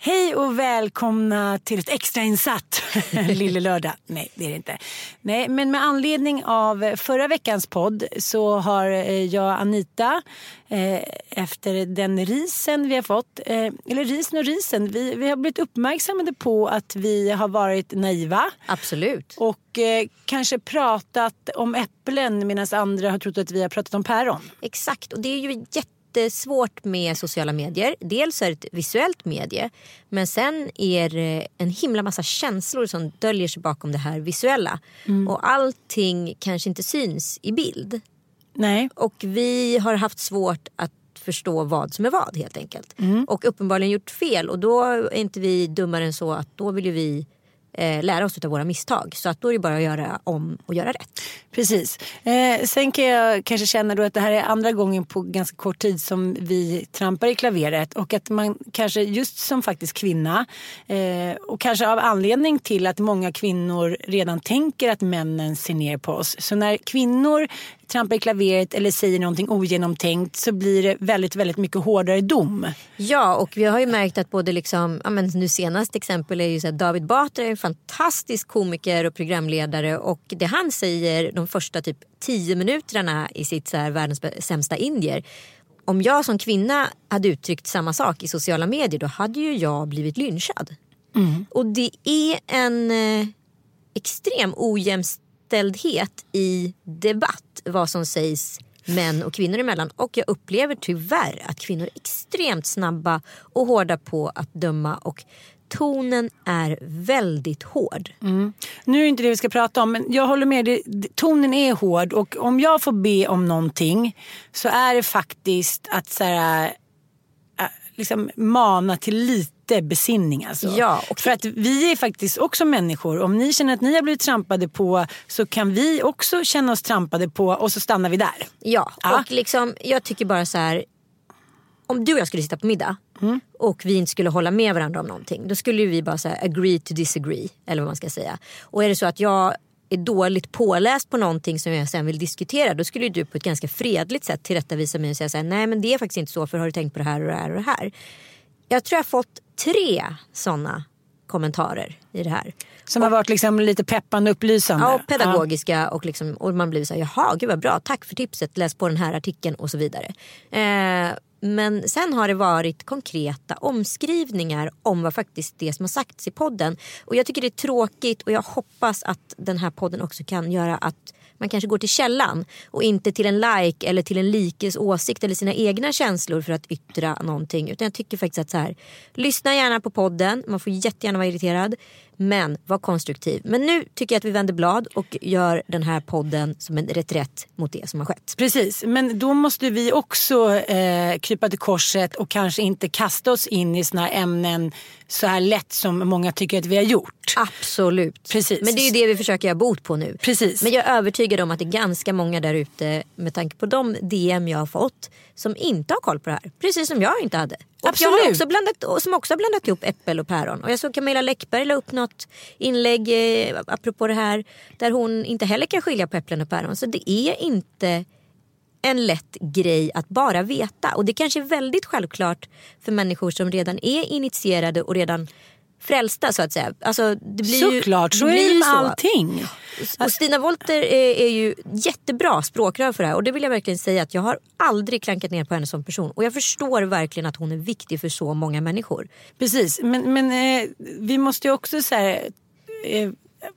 Hej och välkomna till ett extrainsatt Lille Lördag. Nej, det är det inte. Nej, men med anledning av förra veckans podd så har eh, jag och Anita eh, efter den risen vi har fått, eh, eller risen och risen, vi, vi har blivit uppmärksammade på att vi har varit naiva. Absolut. Och eh, kanske pratat om äpplen medan andra har trott att vi har pratat om päron. Exakt, och det är ju jätte jättesvårt med sociala medier. Dels är det ett visuellt medie men sen är det en himla massa känslor som döljer sig bakom det här visuella. Mm. Och allting kanske inte syns i bild. Nej. Och vi har haft svårt att förstå vad som är vad helt enkelt. Mm. Och uppenbarligen gjort fel och då är inte vi dummare än så att då vill ju vi eh, lära oss av våra misstag. Så att då är det bara att göra om och göra rätt. Precis. Eh, sen kan jag kanske känna då att det här är andra gången på ganska kort tid som vi trampar i klaveret och att man kanske just som faktiskt kvinna eh, och kanske av anledning till att många kvinnor redan tänker att männen ser ner på oss. Så när kvinnor trampar i klaveret eller säger någonting ogenomtänkt så blir det väldigt, väldigt mycket hårdare dom. Ja, och vi har ju märkt att både liksom, ja, men nu senast exempel är ju så här, David Batra är en fantastisk komiker och programledare och det han säger de första typ tio minuterna i sitt så här, världens sämsta indier om jag som kvinna hade uttryckt samma sak i sociala medier då hade ju jag blivit lynchad. Mm. Och det är en eh, extrem ojämställdhet i debatt vad som sägs män och kvinnor emellan. Och jag upplever tyvärr att kvinnor är extremt snabba och hårda på att döma och tonen är väldigt hård. Mm. Nu är det inte det vi ska prata om men jag håller med dig. Tonen är hård och om jag får be om någonting så är det faktiskt att så här, äh, liksom mana till lite lite besinning. Alltså. Ja, och... För att vi är faktiskt också människor. Om ni känner att ni har blivit trampade på så kan vi också känna oss trampade på och så stannar vi där. Ja, ja. och liksom, jag tycker bara så här. Om du och jag skulle sitta på middag mm. och vi inte skulle hålla med varandra om någonting. Då skulle vi bara säga agree to disagree. Eller vad man ska säga. Och är det så att jag är dåligt påläst på någonting som jag sen vill diskutera då skulle du på ett ganska fredligt sätt tillrättavisa mig och säga så här, nej men det är faktiskt inte så för har du tänkt på det här och det här och det här. Jag tror jag fått tre sådana kommentarer i det här. Som och, har varit liksom lite peppande upplysande? Ja, och pedagogiska ja. och, liksom, och man blir så här, jaha gud vad bra, tack för tipset, läs på den här artikeln och så vidare. Eh, men sen har det varit konkreta omskrivningar om vad faktiskt det som har sagts i podden. Och jag tycker det är tråkigt och jag hoppas att den här podden också kan göra att man kanske går till källan och inte till en like eller till en likes åsikt eller sina egna känslor för att yttra någonting. Utan jag tycker faktiskt att så här, lyssna gärna på podden, man får jättegärna vara irriterad. Men var konstruktiv. Men nu tycker jag att vi vänder blad och gör den här podden som en reträtt mot det som har skett. Precis, men då måste vi också eh, krypa till korset och kanske inte kasta oss in i såna här ämnen så här lätt som många tycker att vi har gjort. Absolut. Precis. Men det är ju det vi försöker göra bot på nu. Precis. Men jag är övertygad om att det är ganska många där ute med tanke på de DM jag har fått som inte har koll på det här. Precis som jag inte hade. Och Absolut. jag har också blandat, som också har blandat ihop äppel och päron. Och jag såg Camilla Läckberg la upp något inlägg eh, apropå det här där hon inte heller kan skilja på äpplen och päron. Så det är inte en lätt grej att bara veta. Och det kanske är väldigt självklart för människor som redan är initierade och redan frälsta så att säga. Alltså, det blir Såklart, ju, så är det med allting. Och Stina Wolter är, är, ju jättebra språkrör för det här och det vill jag verkligen säga att jag har aldrig klankat ner på henne som person och jag förstår verkligen att hon är viktig för så många människor. Precis, men, men eh, vi måste ju också så här, eh,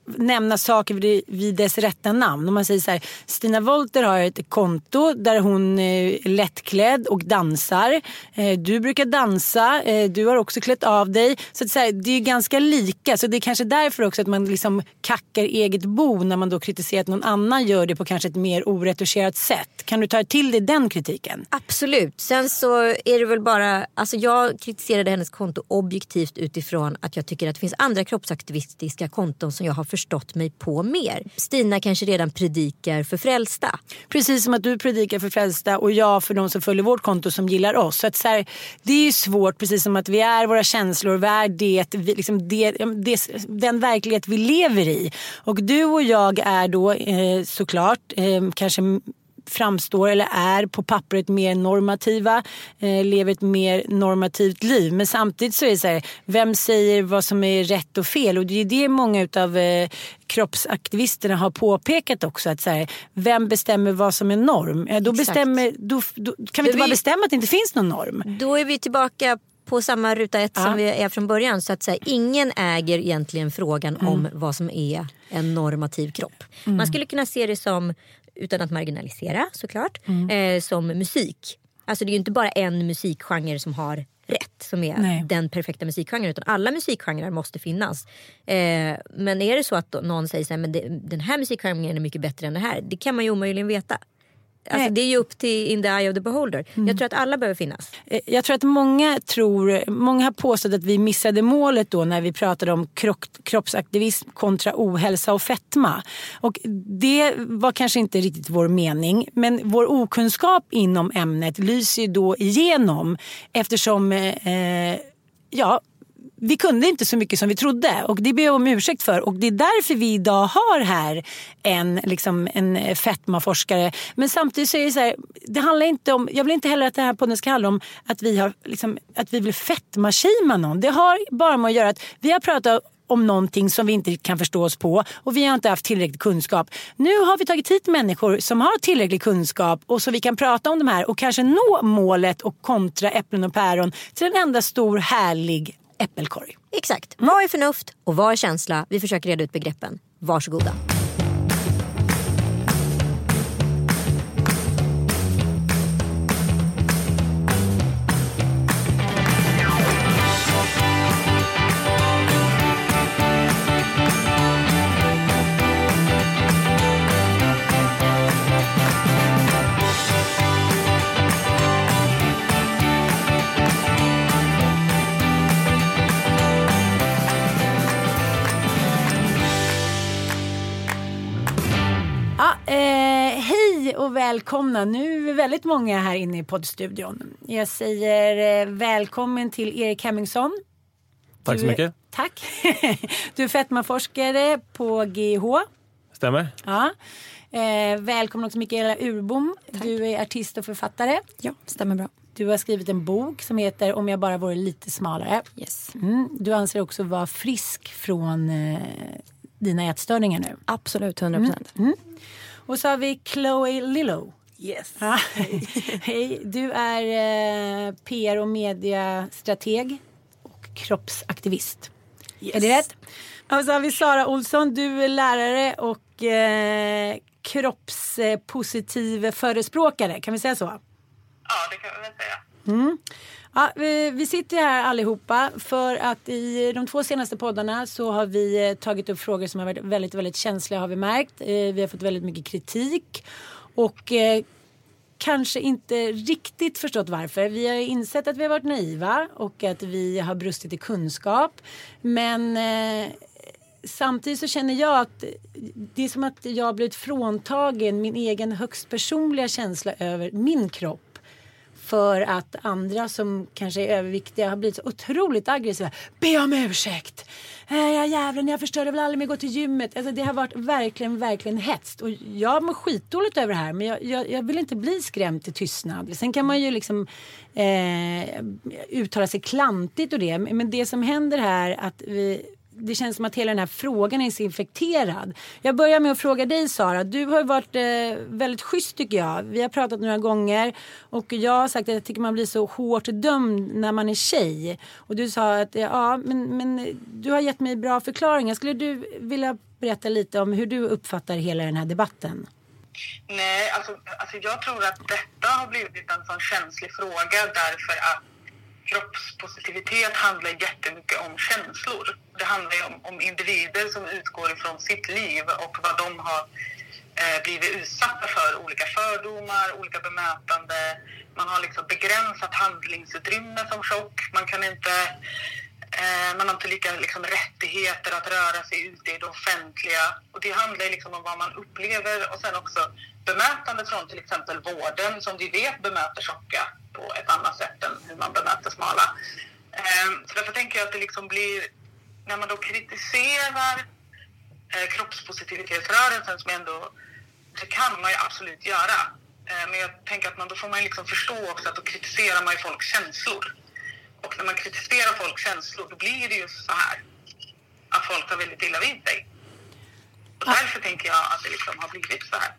nämna saker vid, vid dess rätta namn. Om man säger så här, Stina Wolter har ett konto där hon eh, är lättklädd och dansar. Eh, du brukar dansa, eh, du har också klätt av dig. Så, att så här, det är ganska lika. Så det är kanske därför också att man liksom kackar eget bo när man då kritiserar att någon annan gör det på kanske ett mer oretuscherat sätt. Kan du ta till dig den kritiken? Absolut. Sen så är det väl bara, alltså jag kritiserade hennes konto objektivt utifrån att jag tycker att det finns andra kroppsaktivistiska konton som jag har förstått mig på mer. Stina kanske redan predikar för frälsta. Precis som att du predikar för frälsta och jag för de som följer vårt konto som gillar oss. Så att så här, det är ju svårt, precis som att vi är våra känslor, vi är det, vi, liksom det, det, den verklighet vi lever i. Och du och jag är då eh, såklart eh, kanske framstår eller är på pappret mer normativa, eh, lever ett mer normativt liv. Men samtidigt så är det så här, vem säger vad som är rätt och fel? Och det är det många av eh, kroppsaktivisterna har påpekat också. Att så här, vem bestämmer vad som är norm? Eh, då, bestämmer, då, då kan vi inte bara bestämma att det inte finns någon norm? Då är vi tillbaka på samma ruta ett ja. som vi är från början. Så att säga, ingen äger egentligen frågan mm. om vad som är en normativ kropp. Mm. Man skulle kunna se det som utan att marginalisera såklart, mm. eh, som musik. Alltså det är ju inte bara en musikgenre som har rätt som är Nej. den perfekta musikgenren utan alla musikgenrer måste finnas. Eh, men är det så att någon säger så här, men det, den här musikgenren är mycket bättre än det här. Det kan man ju omöjligen veta. Alltså, det är ju upp till in the eye of the beholder. Mm. Jag tror att alla behöver finnas. Eh, jag tror att många tror, många har påstått att vi missade målet då när vi pratade om krock, kroppsaktivism kontra ohälsa och fetma. Och det var kanske inte riktigt vår mening. Men vår okunskap inom ämnet lyser ju då igenom eftersom eh, ja, vi kunde inte så mycket som vi trodde och det ber jag om ursäkt för. Och det är därför vi idag har här en, liksom, en eh, fetmaforskare. Men samtidigt så är det så här, det handlar inte om, jag vill inte heller att den här podden ska handla om att vi, har, liksom, att vi vill fetmashima någon. Det har bara med att göra att vi har pratat om någonting som vi inte kan förstå oss på och vi har inte haft tillräcklig kunskap. Nu har vi tagit hit människor som har tillräcklig kunskap och så vi kan prata om de här och kanske nå målet och kontra äpplen och päron till en enda stor härlig äppelkorg. Exakt. Vad är förnuft och vad är känsla? Vi försöker reda ut begreppen. Varsågoda. Och välkomna. Nu är vi väldigt många här inne i poddstudion. Jag säger eh, välkommen till Erik Hemmingsson. Tack så mycket. Tack. Du är fetmaforskare på GH. Stämmer. Ja. Eh, välkommen också Mikaela Urbom. Tack. Du är artist och författare. Ja, stämmer bra. Du har skrivit en bok som heter Om jag bara vore lite smalare. Yes. Mm. Du anser också vara frisk från eh, dina ätstörningar nu. Absolut, 100 procent. Mm. Mm. Och så har vi Chloe Lillo. Yes. Hej. Du är eh, PR och mediastrateg och kroppsaktivist. Yes. Är det rätt? Och så har vi Sara Olsson. Du är lärare och eh, kroppspositiv förespråkare. Kan vi säga så? Ja, det kan vi väl säga. Mm. Ja, vi, vi sitter här allihopa för att i de två senaste poddarna så har vi eh, tagit upp frågor som har varit väldigt, väldigt känsliga har vi märkt. Eh, vi har fått väldigt mycket kritik och eh, kanske inte riktigt förstått varför. Vi har insett att vi har varit naiva och att vi har brustit i kunskap. Men samtidigt så känner jag att det är som att jag har blivit fråntagen min egen högst personliga känsla över min kropp för att andra som kanske är överviktiga har blivit så otroligt aggressiva. Be om ursäkt! Äh, ja jävlar, jag förstörde väl aldrig mer gå till gymmet. Alltså, det har varit verkligen, verkligen hetskt. Och jag mår skitdåligt över det här men jag, jag, jag, vill inte bli skrämd till tystnad. Sen kan man ju liksom eh, uttala sig klantigt och det. Men det som händer här att vi det känns som att hela den här frågan är så infekterad. Jag börjar med att fråga dig Sara. Du har varit eh, väldigt schysst tycker jag. Vi har pratat några gånger och jag har sagt att jag tycker man blir så hårt dömd när man är tjej. Och du sa att ja, men, men du har gett mig bra förklaringar. Skulle du vilja berätta lite om hur du uppfattar hela den här debatten. Nej, alltså, alltså jag tror att detta har blivit en sån känslig fråga därför att kroppspositivitet handlar jättemycket om känslor. Det handlar ju om, om individer som utgår ifrån sitt liv och vad de har eh, blivit utsatta för. Olika fördomar, olika bemötande. Man har liksom begränsat handlingsutrymme som tjock. Man kan inte eh, man har inte lika liksom, rättigheter att röra sig ute i det offentliga. Och det handlar liksom om vad man upplever och sen också bemötandet från till exempel vården som vi vet bemöter tjocka på ett annat sätt än hur man bemöter smala. Eh, så därför tänker jag att det liksom blir, när man då kritiserar eh, kroppspositivitetsrörelsen som ändå, det kan man ju absolut göra. Eh, men jag tänker att man, då får man liksom förstå också att då kritiserar man ju folks känslor. Och när man kritiserar folks känslor då blir det ju så här att folk tar väldigt illa vid sig. Och därför tänker jag att det liksom har blivit så här.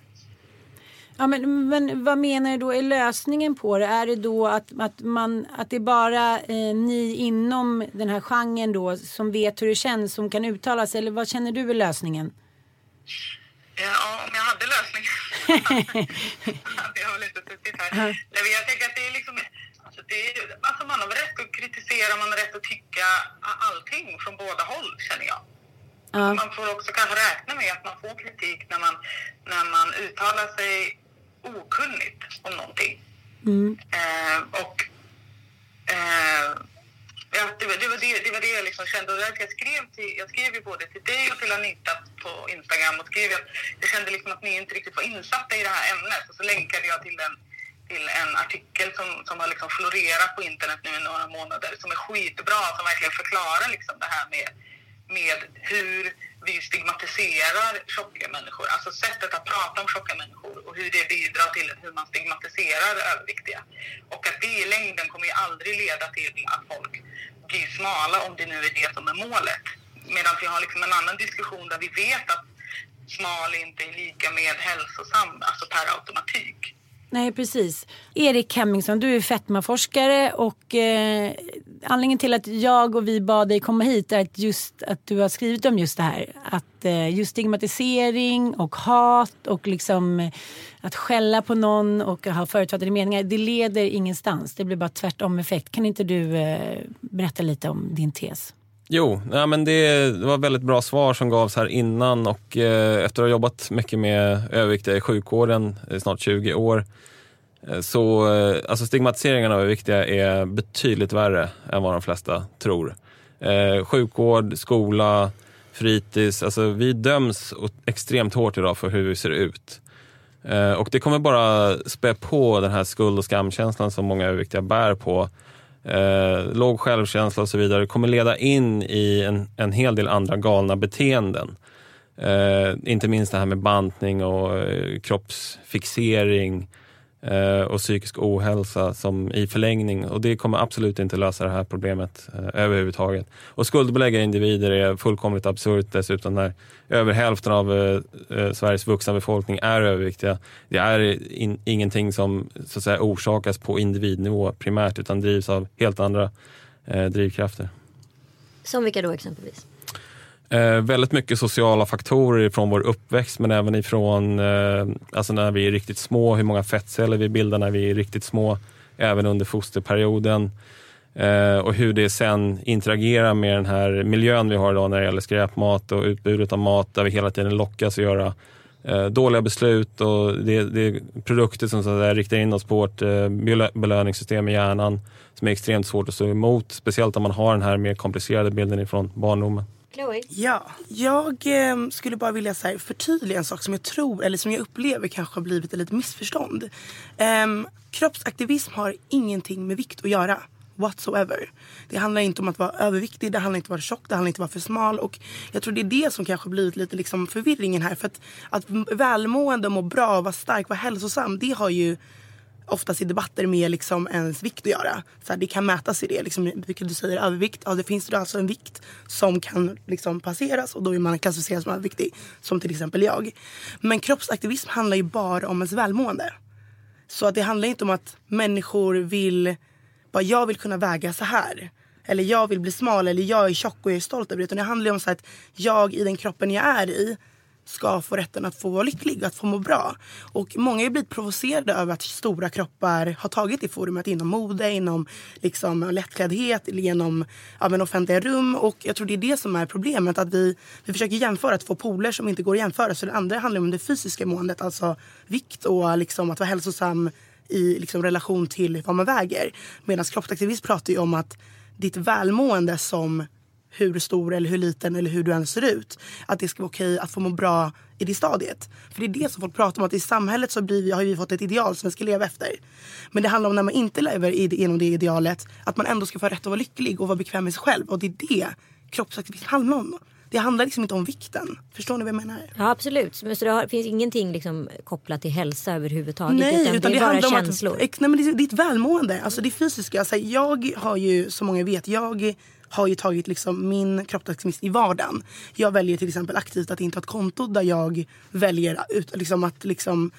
Ja, men, men vad menar du då är lösningen på det? Är det då att, att, man, att det är bara eh, ni inom den här genren då som vet hur det känns som kan uttala sig? Eller vad känner du är lösningen? Ja, om jag hade lösningen hade jag väl inte suttit här. Nej, jag tänker att det är liksom det är, alltså man har rätt att kritisera, man har rätt att tycka allting från båda håll känner jag. Ja. Man får också kanske räkna med att man får kritik när man, när man uttalar sig okunnigt om någonting. Mm. Eh, och eh, ja, det, var, det, var det, det var det jag liksom kände. Och jag, skrev till, jag skrev ju både till dig och till Anita på Instagram och skrev att jag kände liksom att ni inte riktigt var insatta i det här ämnet. Och så länkade jag till den till en artikel som, som har liksom florerat på internet nu i några månader som är skitbra, som verkligen förklarar liksom det här med, med hur vi stigmatiserar tjocka människor. Alltså sättet att prata om tjocka människor och hur det bidrar till hur man stigmatiserar överviktiga. Och att det i längden kommer ju aldrig leda till att folk blir smala om det nu är det som är målet. Medan vi har liksom en annan diskussion där vi vet att smal inte är lika med hälsosam, alltså per automatik. Nej, precis. Erik Hemmingsson, du är fetmaforskare och eh, anledningen till att jag och vi bad dig komma hit är att just att du har skrivit om just det här. Att eh, just stigmatisering och hat och liksom eh, att skälla på någon och ha förutfattade meningar, det leder ingenstans. Det blir bara tvärtom effekt. Kan inte du eh, berätta lite om din tes? Jo, ja, men det, det var väldigt bra svar som gavs här innan och eh, efter att ha jobbat mycket med överviktiga i sjukvården i snart 20 år eh, så eh, alltså stigmatiseringen av överviktiga är betydligt värre än vad de flesta tror. Eh, sjukvård, skola, fritids, alltså vi döms extremt hårt idag för hur vi ser ut. Eh, och det kommer bara spä på den här skuld och skamkänslan som många överviktiga bär på eh, låg självkänsla och så vidare kommer leda in i en, en hel del andra galna beteenden. Eh, inte minst det här med bantning och eh, kroppsfixering eh, Eh, och psykisk ohälsa som i förlängning. Och det kommer absolut inte lösa det här problemet eh, överhuvudtaget. Och skuldbelägga individer är fullkomligt absurt dessutom när över hälften av eh, eh Sveriges vuxna befolkning är överviktiga. Det är in, ingenting som så att säga, orsakas på individnivå primärt utan drivs av helt andra eh, drivkrafter. Som vilka då exempelvis? Eh, väldigt mycket sociala faktorer från vår uppväxt men även ifrån eh, alltså när vi är riktigt små, hur många fettceller vi bildar när vi är riktigt små, även under fosterperioden. Eh, och hur det sen interagerar med den här miljön vi har idag när det gäller skräpmat och utbudet av mat där vi hela tiden lockas att göra eh, dåliga beslut och det, det är produkter som så att säga, riktar in oss på vårt eh, belöningssystem i hjärnan som är extremt svårt att stå emot. Speciellt om man har den här mer komplicerade bilden ifrån barndomen. Chloe? Ja, jag eh, skulle bara vilja så här, förtydliga en sak som jag tror, eller som jag upplever kanske har blivit ett litet missförstånd. Eh, kroppsaktivism har ingenting med vikt att göra whatsoever. Det handlar inte om att vara överviktig, det handlar inte om att vara tjock, det handlar inte om att vara för smal. Och jag tror det är det som kanske blivit lite liksom förvirringen här. För att, att välmående, må bra, vara stark, vara hälsosam, det har ju oftast i debatter med liksom ens vikt att göra. Så här, det kan mätas i det. Liksom, vilket du säger övervikt, ja, det finns då alltså en vikt som kan liksom passeras och då är man klassificerad som överviktig. Som till exempel jag. Men kroppsaktivism handlar ju bara om ens välmående. Så att det handlar inte om att människor vill, bara jag vill kunna väga så här. eller jag vill bli smal eller jag är tjock och jag är stolt över det. Utan det handlar ju om så här, att jag i den kroppen jag är i ska få rätten att få vara lycklig, att få må bra. Och många har blivit provocerade över att stora kroppar har tagit det forumet inom mode, inom liksom lättkläddhet, genom ja, men offentliga rum. Och jag tror det är det som är problemet. Att vi, vi försöker jämföra två poler som inte går att jämföra. Så det andra handlar om det fysiska måendet, alltså vikt och liksom att vara hälsosam i liksom relation till vad man väger. Medan kroppsaktivism pratar ju om att ditt välmående som hur stor eller hur liten eller hur du än ser ut. Att det ska vara okej att få må bra i det stadiet. För det är det som folk pratar om, att i samhället så vi, har vi fått ett ideal som vi ska leva efter. Men det handlar om när man inte lever genom det idealet, att man ändå ska få rätt att vara lycklig och vara bekväm med sig själv. Och det är det kroppsaktivism handlar om. Det handlar liksom inte om vikten. Förstår ni vad jag menar? Ja absolut. Så det har, finns ingenting liksom kopplat till hälsa överhuvudtaget? Nej, utan, utan det det, handlar om känslor? att, nej, men det är ditt välmående, alltså det fysiska. Alltså, jag har ju, som många vet, jag har ju tagit liksom min kroppsaktivism i vardagen. Jag väljer till exempel aktivt att inte ha ett konto där jag väljer ut, liksom, att liksom,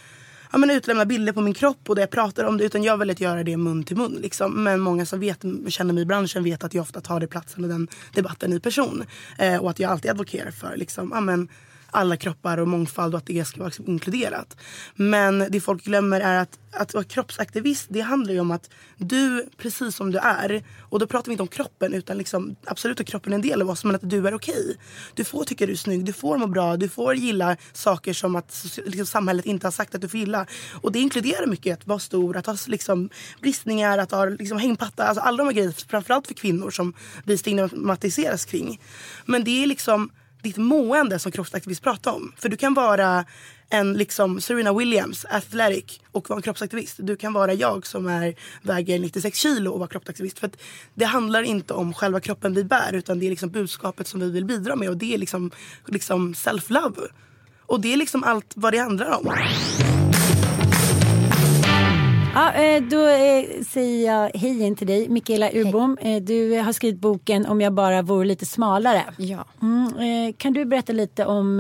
ja, men utlämna bilder på min kropp och där jag pratar om det. Utan jag väljer att göra det mun till mun. Liksom. Men många som vet, känner mig i branschen vet att jag ofta tar det platsen och den debatten i person. Eh, och att jag alltid advokerar för liksom, ja, men, alla kroppar och mångfald och att det ska vara liksom inkluderat. Men det folk glömmer är att, att vara kroppsaktivist det handlar ju om att du, precis som du är, och då pratar vi inte om kroppen utan liksom, absolut att kroppen är en del av oss men att du är okej. Du får tycka du är snygg, du får må bra, du får gilla saker som att liksom, samhället inte har sagt att du får gilla. Och det inkluderar mycket att vara stor, att ha liksom, bristningar, att ha liksom, hängpatta, alltså alla de här grejerna, framförallt för kvinnor som vi stigmatiseras kring. Men det är liksom ditt mående som kroppsaktivist pratar om. För du kan vara en liksom Serena Williams, athletic och vara en kroppsaktivist. Du kan vara jag som är, väger 96 kilo och vara kroppsaktivist. För det handlar inte om själva kroppen vi bär utan det är liksom budskapet som vi vill bidra med och det är liksom, liksom self-love. Och det är liksom allt vad det handlar om. Ja, eh, då eh, säger jag hej igen till dig, Mikaela Urbom. Eh, Du har skrivit boken Om jag bara vore lite smalare. Ja. Mm, kan du berätta lite om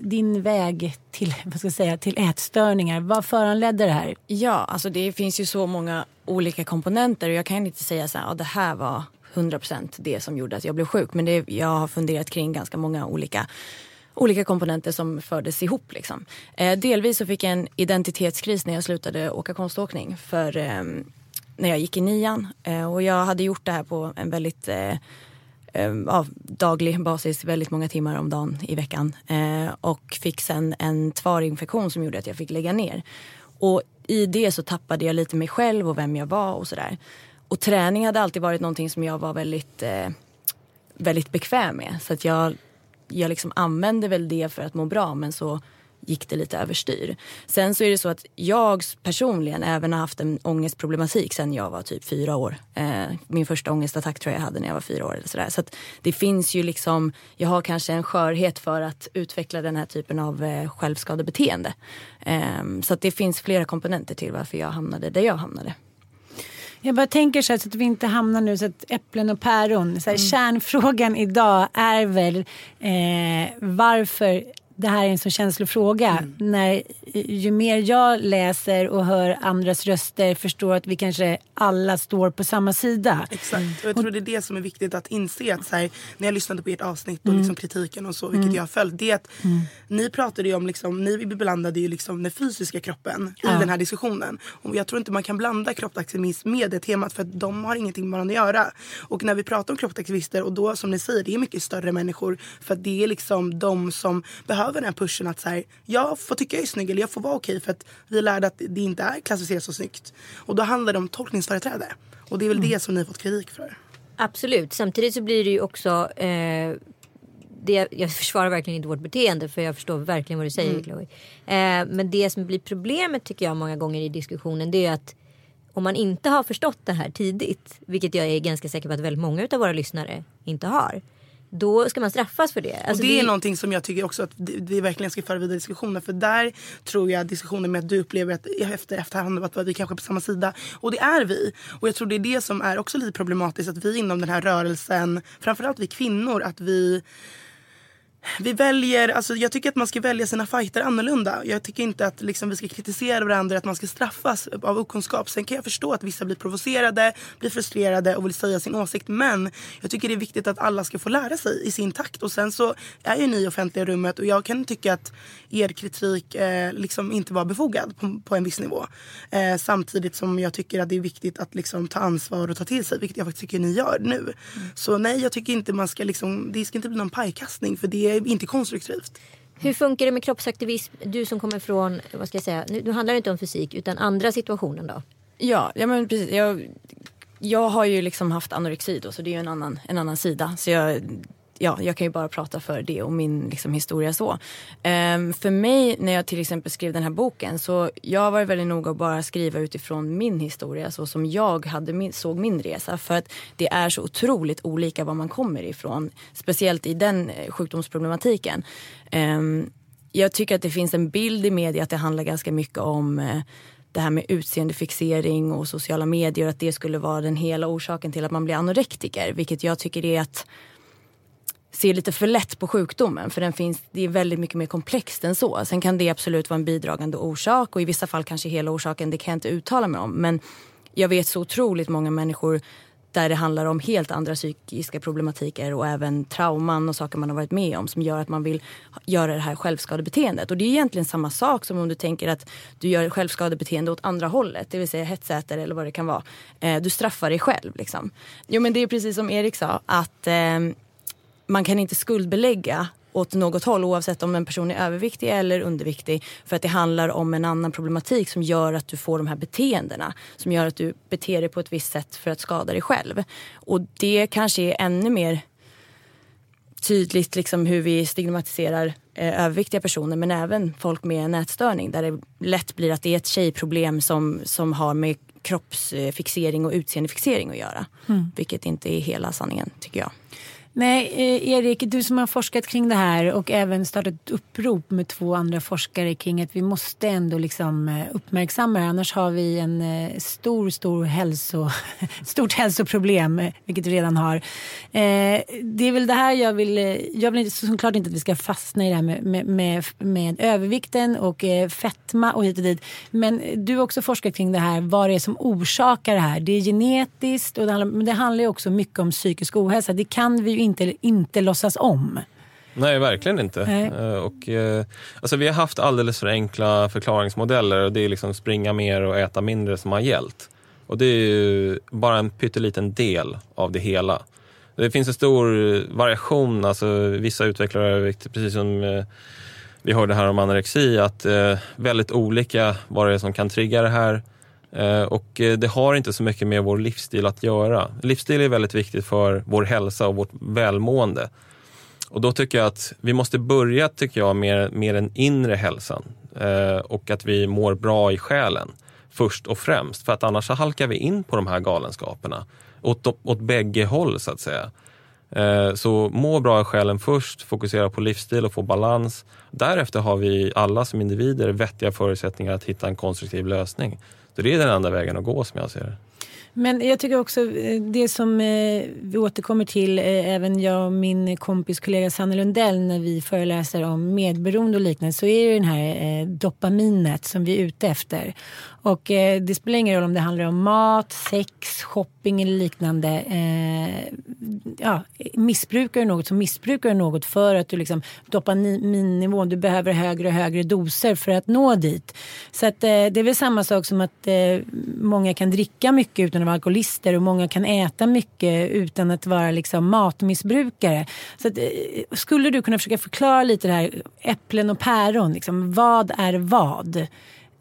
din väg till, vad ska jag säga, till ätstörningar? Vad föranledde det här? Ja, alltså det finns ju så många olika komponenter och jag kan inte säga så här, ja, det här var 100% det som gjorde att jag blev sjuk. Men det, jag har funderat kring ganska många olika olika komponenter som fördes ihop. Liksom. Eh, delvis så fick jag en identitetskris när jag slutade åka konståkning. För eh, när jag gick i nian. Eh, och jag hade gjort det här på en väldigt eh, eh, ja, daglig basis, väldigt många timmar om dagen i veckan. Eh, och fick sen en tvarinfektion som gjorde att jag fick lägga ner. Och i det så tappade jag lite mig själv och vem jag var och sådär. Och träning hade alltid varit någonting som jag var väldigt, eh, väldigt bekväm med. Så att jag jag liksom använde väl det för att må bra men så gick det lite överstyr. Sen så är det så att jag personligen även har haft en ångestproblematik sen jag var typ fyra år. Eh, min första ångestattack tror jag jag hade när jag var fyra år. Eller sådär. Så att det finns ju liksom, jag har kanske en skörhet för att utveckla den här typen av eh, självskadebeteende. Eh, så att det finns flera komponenter till varför jag hamnade där jag hamnade. Jag bara tänker så, här, så att vi inte hamnar nu så att äpplen och päron. Så här, mm. Kärnfrågan idag är väl eh, varför det här är en så känslig fråga. Mm. När, ju mer jag läser och hör andras röster förstår att vi kanske alla står på samma sida. Exakt. Och jag tror det är det som är viktigt att inse. Att så här, när jag lyssnade på ert avsnitt och mm. liksom kritiken och så, vilket mm. jag har följt. Det är att mm. ni pratade ju om, liksom, ni blandade ju liksom den fysiska kroppen ja. i den här diskussionen. Och jag tror inte man kan blanda kroppsaktivism med det temat för att de har ingenting med varandra att göra. Och när vi pratar om kroppsaktivister och då som ni säger, det är mycket större människor. För att det är liksom de som behöver behöver den pushen att så här, jag får tycka jag är snygg eller jag får vara okej för att vi lärde att det inte är klassificerat så snyggt. Och då handlar det om tolkningsföreträde. Och det är väl mm. det som ni har fått kritik för. Absolut, samtidigt så blir det ju också eh, det, jag försvarar verkligen inte vårt beteende för jag förstår verkligen vad du säger mm. Chloe. Eh, men det som blir problemet tycker jag många gånger i diskussionen det är att om man inte har förstått det här tidigt, vilket jag är ganska säker på att väldigt många av våra lyssnare inte har då ska man straffas för det. Alltså och det, det är någonting som jag tycker också att vi verkligen ska föra vidare diskussioner. För där tror jag diskussionen med att du upplever att efter efterhand att vi kanske är på samma sida. Och det är vi. Och jag tror det är det som är också lite problematiskt. Att vi inom den här rörelsen, framförallt vi kvinnor, att vi vi väljer, alltså jag tycker att man ska välja sina fighter annorlunda. Jag tycker inte att liksom, vi ska kritisera varandra, att man ska straffas av okunskap. Sen kan jag förstå att vissa blir provocerade, blir frustrerade och vill säga sin åsikt. Men jag tycker det är viktigt att alla ska få lära sig i sin takt. Och sen så är ju ni offentliga rummet och jag kan tycka att er kritik eh, liksom inte var befogad på, på en viss nivå. Eh, samtidigt som jag tycker att det är viktigt att liksom, ta ansvar och ta till sig, vilket jag faktiskt tycker ni gör nu. Mm. Så nej, jag tycker inte man ska liksom, det ska inte bli någon pajkastning för det är inte konstruktivt. Hur funkar det med kroppsaktivism? Du som kommer från, vad ska jag säga, nu, nu handlar det inte om fysik utan andra situationen då? Ja, ja men precis. Jag, jag har ju liksom haft anorexi då så det är ju en annan, en annan sida. Så jag ja, jag kan ju bara prata för det och min liksom, historia så. Um, för mig när jag till exempel skrev den här boken så jag var väldigt noga att bara skriva utifrån min historia så som jag hade min, såg min resa. För att det är så otroligt olika var man kommer ifrån. Speciellt i den eh, sjukdomsproblematiken. Um, jag tycker att det finns en bild i media att det handlar ganska mycket om uh, det här med utseendefixering och sociala medier, att det skulle vara den hela orsaken till att man blir anorektiker. Vilket jag tycker är att ser lite för lätt på sjukdomen för den finns, det är väldigt mycket mer komplext än så. Sen kan det absolut vara en bidragande orsak och i vissa fall kanske hela orsaken, det kan jag inte uttala mig om. Men jag vet så otroligt många människor där det handlar om helt andra psykiska problematiker och även trauman och saker man har varit med om som gör att man vill göra det här självskadebeteendet. Och det är egentligen samma sak som om du tänker att du gör självskadebeteende åt andra hållet, det vill säga hetsäter eller vad det kan vara. Eh, du straffar dig själv liksom. Jo men det är precis som Erik sa att eh, man kan inte skuldbelägga åt något håll oavsett om en person är överviktig eller underviktig. För att det handlar om en annan problematik som gör att du får de här beteendena. Som gör att du beter dig på ett visst sätt för att skada dig själv. Och det kanske är ännu mer tydligt liksom hur vi stigmatiserar eh, överviktiga personer men även folk med nätstörning där det lätt blir att det är ett tjejproblem som, som har med kroppsfixering och utseendefixering att göra. Mm. Vilket inte är hela sanningen tycker jag. Nej, eh, Erik, du som har forskat kring det här och även startat upprop med två andra forskare kring att vi måste ändå liksom eh, uppmärksamma det. Annars har vi en eh, stor, stor hälso, stort hälsoproblem, vilket vi redan har. Det är väl det här jag vill... Jag vill såklart inte att vi ska fastna i det här med, med, med, med övervikten och fetma och hit och dit. Men du har också forskat kring det här, vad det är som orsakar det här. Det är genetiskt, och det handlar, men det handlar också mycket om psykisk ohälsa. Det kan vi inte, inte låtsas om. Nej, verkligen inte. Nej. Eh, och, eh, alltså, vi har haft alldeles för enkla förklaringsmodeller och det är liksom springa mer och äta mindre som har gällt. Och det är ju bara en pytteliten del av det hela. Det finns en stor variation, alltså vissa utvecklar övervikt, precis som eh, vi hörde här om anorexi, att väldigt olika vad det är som kan trigga det här. Eh, och eh, det har inte så mycket med vår livsstil att göra. Livsstil är väldigt viktigt för vår hälsa och vårt välmående. Och då tycker jag att vi måste börja tycker jag, med, med den inre hälsan eh, och att vi mår bra i själen först och främst. För att annars så halkar vi in på de här galenskaperna åt, åt bägge håll så att säga. Så må bra i själen först, fokusera på livsstil och få balans. Därefter har vi alla som individer vettiga förutsättningar att hitta en konstruktiv lösning. Så det är den enda vägen att gå som jag ser det. Men jag tycker också eh, det som eh, vi återkommer till, eh, även jag och min kompis kollega Sanne Lundell när vi föreläser om medberoende och liknande så är det den här dopaminet som vi är ute efter. Och det spelar ingen roll om det handlar om mat, sex, shopping eller liknande. Eh, ja, missbrukar du något så missbrukar du något för att du liksom dopaminnivån, du behöver högre och högre doser för att nå dit. Så att, eh, det är väl samma sak som att eh, många kan dricka mycket utan att vara alkoholister och många kan äta mycket utan att vara liksom matmissbrukare. Så att, eh, skulle du kunna försöka förklara lite det här äpplen och päron, liksom, vad är vad?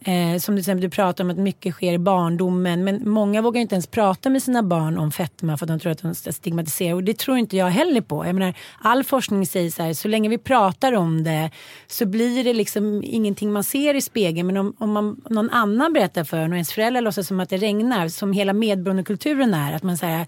Eh, som till exempel du pratar om att mycket sker i barndomen men många vågar inte ens prata med sina barn om fetma för att de tror att de stigmatiserar. och det tror inte jag heller på. Jag menar, all forskning säger så här, så länge vi pratar om det så blir det liksom ingenting man ser i spegeln men om, om man, någon annan berättar för en och ens föräldrar låtsas som att det regnar som hela medberoendekulturen är att man säger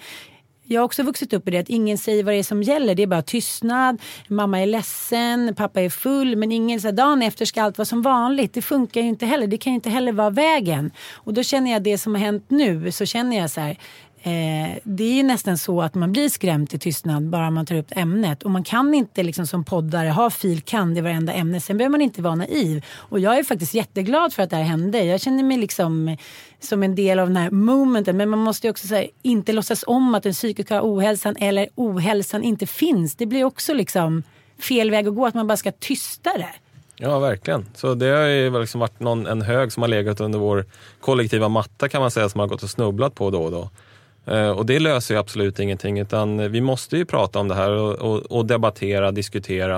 jag har också vuxit upp i det att ingen säger vad det är som gäller. Det är bara tystnad, mamma är ledsen, pappa är full. Men ingen säger dagen efter ska allt vara som vanligt. Det funkar ju inte heller. Det kan ju inte heller vara vägen. Och då känner jag det som har hänt nu så känner jag så här Eh, det är ju nästan så att man blir skrämd till tystnad bara man tar upp ämnet. Och man kan inte liksom som poddare ha fil. kand i varenda ämne. Sen behöver man inte vara naiv. Och jag är faktiskt jätteglad för att det här hände. Jag känner mig liksom som en del av den här momenten. Men man måste ju också här, inte låtsas om att den psykiska ohälsan eller ohälsan inte finns. Det blir också liksom fel väg att gå. Att man bara ska tysta det. Ja, verkligen. Så det har ju liksom varit någon, en hög som har legat under vår kollektiva matta kan man säga, som har gått och snubblat på då och då. Eh, och det löser ju absolut ingenting utan vi måste ju prata om det här och, och, och debattera, diskutera.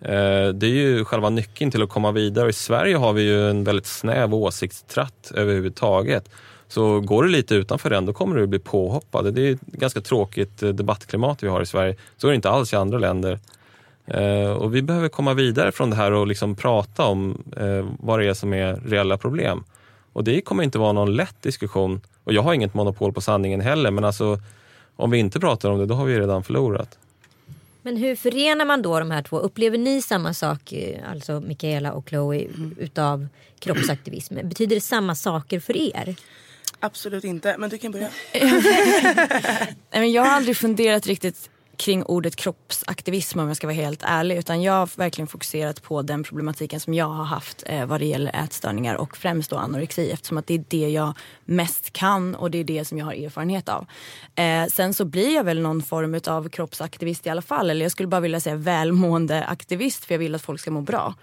Eh, det är ju själva nyckeln till att komma vidare. I Sverige har vi ju en väldigt snäv åsiktstratt överhuvudtaget. Så går du lite utanför den, då kommer du bli påhoppad. Det är ett ganska tråkigt eh, debattklimat vi har i Sverige. Så är det inte alls i andra länder. Och vi behöver komma vidare från det här och liksom prata om vad det är som är reella problem. Och det kommer inte vara någon lätt diskussion. Och jag har inget monopol på sanningen heller, men alltså om vi inte pratar om det, då har vi redan förlorat. Men hur förenar man då de här två? Upplever ni samma sak, eh, alltså Mikaela och Chloe, utav kroppsaktivism? Betyder det samma saker för er? Absolut inte, men du kan börja. jag har aldrig funderat riktigt kring ordet kroppsaktivism om jag ska vara helt ärlig. Utan jag har verkligen fokuserat på den problematiken som jag har haft eh, vad det gäller ätstörningar och främst då anorexi eftersom att det är det jag mest kan och det är det som jag har erfarenhet av. Eh, sen så blir jag väl någon form av kroppsaktivist i alla fall. Eller jag skulle bara vilja säga välmående aktivist för jag vill att folk ska må bra.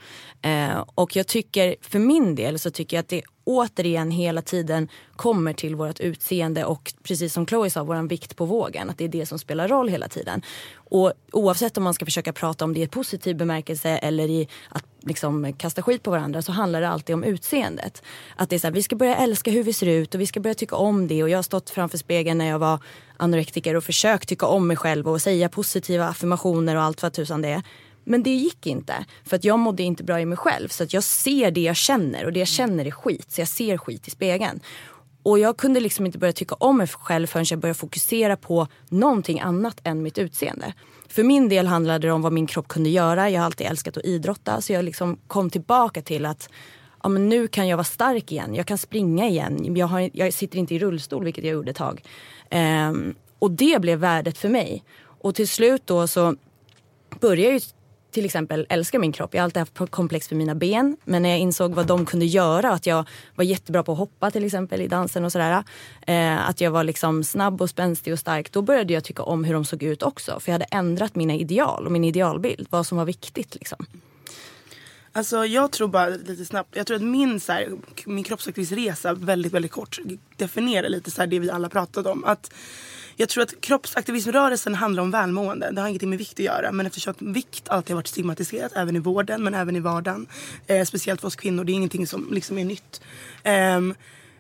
Eh, och jag tycker, för min del så tycker jag att det återigen hela tiden kommer till vårt utseende och precis som Chloe sa, vår vikt på vågen. Att det är det som spelar roll hela tiden. Och oavsett om man ska försöka prata om det i positiv bemärkelse eller i att liksom kasta skit på varandra så handlar det alltid om utseendet. Att det är så här, vi ska börja älska hur vi ser ut och vi ska börja tycka om det. Och jag har stått framför spegeln när jag var anorektiker och försökt tycka om mig själv och säga positiva affirmationer och allt vad tusan det är. Men det gick inte. För att jag mådde inte bra i mig själv. Så att jag ser det jag känner och det jag känner är skit. Så jag ser skit i spegeln. Och jag kunde liksom inte börja tycka om mig själv förrän jag började fokusera på någonting annat än mitt utseende. För min del handlade det om vad min kropp kunde göra. Jag har alltid älskat att idrotta. Så jag liksom kom tillbaka till att ja, men nu kan jag vara stark igen. Jag kan springa igen. Jag, har, jag sitter inte i rullstol, vilket jag gjorde ett tag. Um, och det blev värdet för mig. Och till slut då så började jag till exempel älskar min kropp. Jag har alltid haft komplex för mina ben. Men när jag insåg vad de kunde göra, att jag var jättebra på att hoppa till exempel i dansen och sådär. Eh, att jag var liksom snabb och spänstig och stark. Då började jag tycka om hur de såg ut också. För jag hade ändrat mina ideal och min idealbild. Vad som var viktigt liksom. Alltså jag tror bara lite snabbt, jag tror att min, så här, min kroppsaktivistresa väldigt väldigt kort definierar lite så här, det vi alla pratade om. Att jag tror att kroppsaktivismrörelsen handlar om välmående. Det har ingenting med vikt att göra. Men eftersom att vikt alltid har varit stigmatiserat, även i vården men även i vardagen. Eh, speciellt för oss kvinnor, det är ingenting som liksom är nytt. Eh,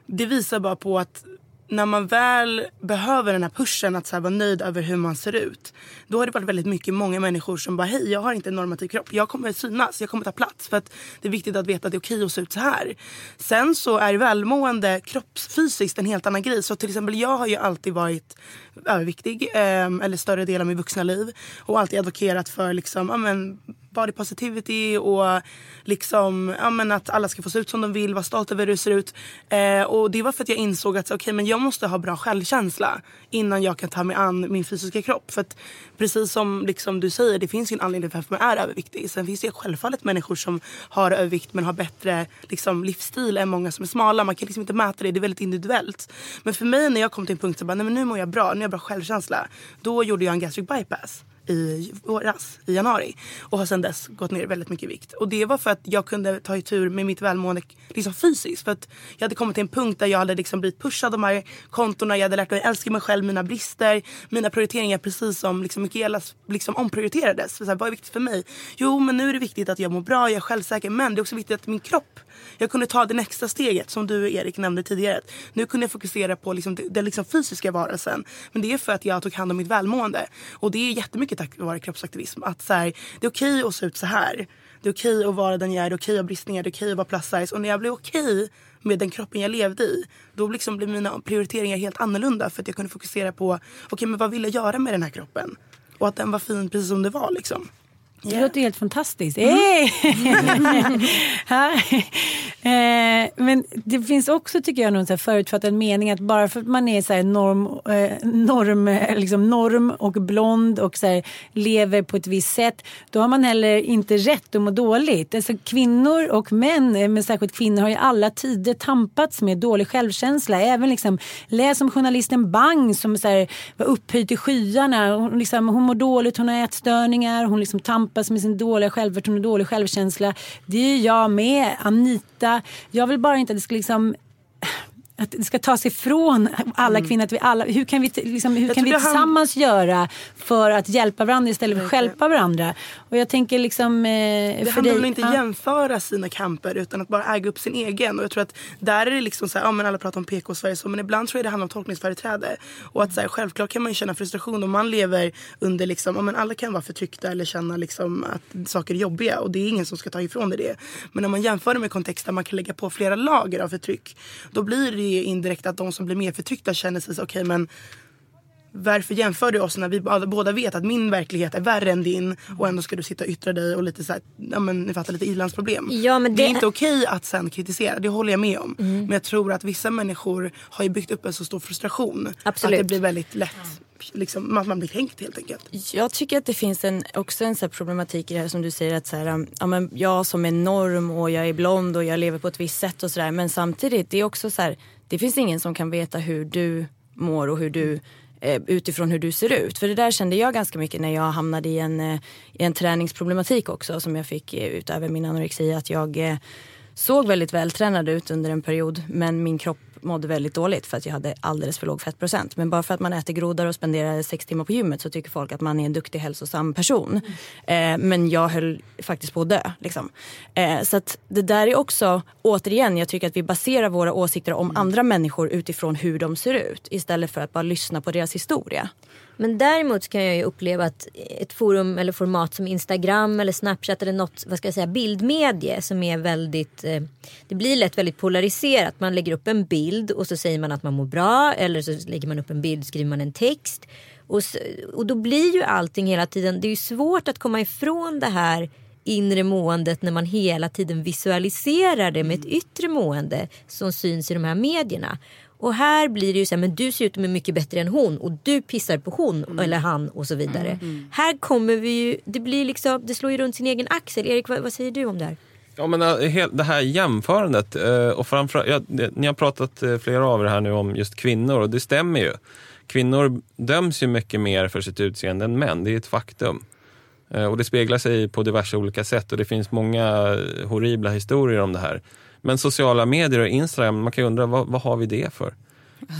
det visar bara på att när man väl behöver den här pushen att så vara nöjd över hur man ser ut. Då har det varit väldigt mycket många människor som bara hej jag har inte en normativ kropp. Jag kommer synas, jag kommer ta plats. För att det är viktigt att veta att det är okej att se ut så här. Sen så är välmående kroppsfysiskt en helt annan grej. Så till exempel jag har ju alltid varit överviktig. Eh, eller större del av mitt vuxna liv. Och alltid advokerat för liksom, ja, men, body positivity och liksom, ja, men att alla ska få se ut som de vill, vara stolta över hur det ser ut. Eh, och det var för att jag insåg att okay, men jag måste ha bra självkänsla innan jag kan ta mig an min fysiska kropp. För att precis som liksom du säger, det finns ju en anledning till varför man är överviktig. Sen finns det självfallet människor som har övervikt men har bättre liksom, livsstil än många som är smala. Man kan liksom inte mäta det, det är väldigt individuellt. Men för mig när jag kom till en punkt så bara, nej men nu mår jag bra, nu har jag bra självkänsla. Då gjorde jag en gastric bypass i våras, i januari. Och har sedan dess gått ner väldigt mycket i vikt. Och det var för att jag kunde ta tur med mitt välmående liksom fysiskt. För att jag hade kommit till en punkt där jag hade liksom blivit pushad av de här kontona. Jag hade lärt mig älska mig själv, mina brister, mina prioriteringar. Precis som liksom Mikaelas liksom omprioriterades. Så här, vad är viktigt för mig? Jo, men nu är det viktigt att jag mår bra, jag är självsäker. Men det är också viktigt att min kropp jag kunde ta det nästa steget som du Erik nämnde tidigare. Nu kunde jag fokusera på liksom den liksom fysiska varelsen. Men det är för att jag tog hand om mitt välmående. Och det är jättemycket tack vare kroppsaktivism. Att så här, det är okej att se ut så här. Det är okej att vara den jag är, det är okej att ha bristningar, det är okej att vara plus size. Och när jag blev okej med den kroppen jag levde i, då liksom blev mina prioriteringar helt annorlunda. För att jag kunde fokusera på, okej okay, men vad vill jag göra med den här kroppen? Och att den var fin precis som det var liksom. Det låter helt fantastiskt. Mm. Hey! Eh, men det finns också tycker jag någon så här förutfattad mening att bara för att man är så här norm, eh, norm, liksom norm och blond och så här, lever på ett visst sätt då har man heller inte rätt att må dåligt. Alltså, kvinnor och män, eh, men särskilt kvinnor har i alla tider tampats med dålig självkänsla. Även liksom, läs om journalisten Bang som så här, var upphöjd till skyarna. Hon, liksom, hon mår dåligt, hon har ätstörningar, hon liksom tampas med sin dåliga självförtroende och dålig självkänsla. Det är jag med. Anita. Jag vill bara inte att det ska liksom att det ska tas ifrån alla Mm. kvinnor. Att vi alla, hur kan vi, liksom, hur Jag kan vi tillsammans göra för att hjälpa varandra istället för att stjälpa varandra? Och jag tänker liksom... Eh, Det för handlar dig, väl inte ja. jämföra sina kamper utan att bara äga upp sin egen. Och jag tror att där är det liksom så här, ja men alla pratar om PK i Sverige så men ibland tror jag det handlar om tolkningsföreträde. Och att så här, självklart kan man känna frustration om man lever under liksom, ja men alla kan vara förtryckta eller känna liksom att saker är jobbiga och det är ingen som ska ta ifrån dig det. Men om man jämför det med kontext där man kan lägga på flera lager av förtryck då blir det ju indirekt att de som blir mer förtryckta känner sig så okej men varför jämför du oss när vi båda- vet att min verklighet är värre än din och ändå ska du sitta och yttra dig och lite så här, ja men ni fattar lite ilandsproblem. Ja, men det... är det- inte okej att sen kritisera, det håller jag med om. Mm. Men jag tror att vissa människor har ju byggt upp en så stor frustration Absolut. att det blir väldigt lätt, liksom, att man blir kränkt helt enkelt. Jag tycker att det finns en, också en så problematik i det här som du säger att så här, um, ja, men jag som är norm och jag är blond och jag lever på ett visst sätt och sådär. Men samtidigt, det är också så här, det finns ingen som kan veta hur du mår och hur du eh, utifrån hur du ser ut. För det där kände jag ganska mycket när jag hamnade i en, eh, i en träningsproblematik också som jag fick eh, utöver min anorexi. Att jag såg väldigt vältränad ut under en period men min kropp mådde väldigt dåligt för att jag hade alldeles för låg fettprocent. Men bara för att man äter grodor och spenderar sex timmar på gymmet så tycker folk att man är en duktig hälsosam person. Eh, men jag höll faktiskt på att dö. Liksom. Eh, så att det där är också, återigen, jag tycker att vi baserar våra åsikter om andra människor utifrån hur de ser ut istället för att bara lyssna på deras historia. Men däremot kan jag ju uppleva att ett forum eller format som Instagram eller Snapchat eller något vad ska jag säga, bildmedie som är väldigt, eh, det blir lätt väldigt polariserat. Man lägger upp en bild och så säger man att man mår bra eller så lägger man upp en bild och skriver man en text. Och, s- och då blir ju allting hela tiden, det är ju svårt att komma ifrån det här inre måendet när man hela tiden visualiserar det med ett yttre mående som syns i de här medierna. Och här blir det ju så här, men du ser ut att må mycket bättre än hon och du pissar på hon eller han och så vidare. Här kommer vi ju, det blir liksom, det slår ju runt sin egen axel. Erik, vad, vad säger du om det här? Ja, men he- det här jämförandet eh, och framförallt, ja, ni har pratat eh, flera av er här nu om just kvinnor och det stämmer ju. Kvinnor döms ju mycket mer för sitt utseende än män, det är ett faktum. Eh, Och det speglar sig på diverse olika sätt och det finns många eh, horribla historier om det här. Men sociala medier och Instagram, man kan ju undra vad, vad har vi det för?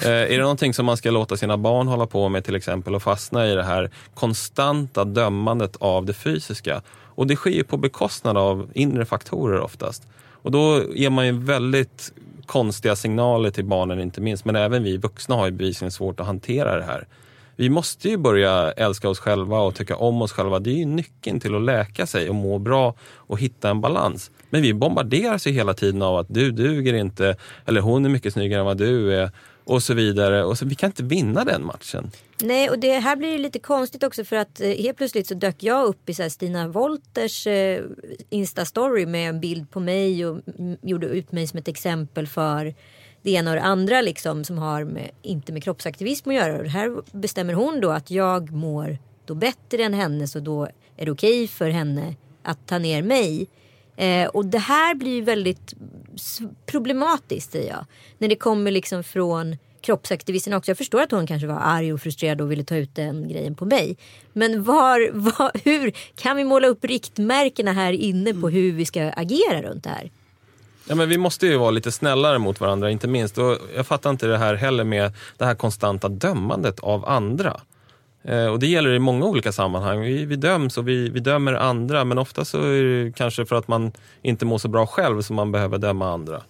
Eh, är det någonting som man ska låta sina barn hålla på med till exempel och fastna i det här konstanta dömandet av det fysiska? Och det sker ju på bekostnad av inre faktorer oftast. Och då ger man ju väldigt konstiga signaler till barnen inte minst, men även vi vuxna har ju bevisligen svårt att hantera det här. Vi måste ju börja älska oss själva och tycka om oss själva. Det är ju nyckeln till att läka sig och må bra och hitta en balans. Men vi bombarderas ju hela tiden av att du duger inte, eller hon är mycket snyggare än vad du är och så vidare. Och så, vi kan inte vinna den matchen. Nej och det här blir ju lite konstigt också för att eh, helt plötsligt så dök jag upp i så här Stina Wolters eh, Insta-story med en bild på mig och gjorde ut mig som ett exempel för det ena och det andra liksom som har med, inte med kroppsaktivism att göra. Och här bestämmer hon då att jag mår då bättre än henne så då är det okej för henne att ta ner mig. Eh, och det här blir väldigt problematiskt säger jag. När det kommer liksom från kroppsaktivisterna också. Jag förstår att hon kanske var arg och frustrerad och ville ta ut den grejen på mig. Men var, var, hur kan vi måla upp riktmärkena här inne på hur vi ska agera runt det här? Ja, men vi måste ju vara lite snällare mot varandra, inte minst. Och jag fattar inte det här heller med det här konstanta dömandet av andra. Eh, och det gäller i många olika sammanhang. Vi, vi döms och vi, vi dömer andra, men ofta så är det kanske för att man inte mår så bra själv som man behöver döma andra.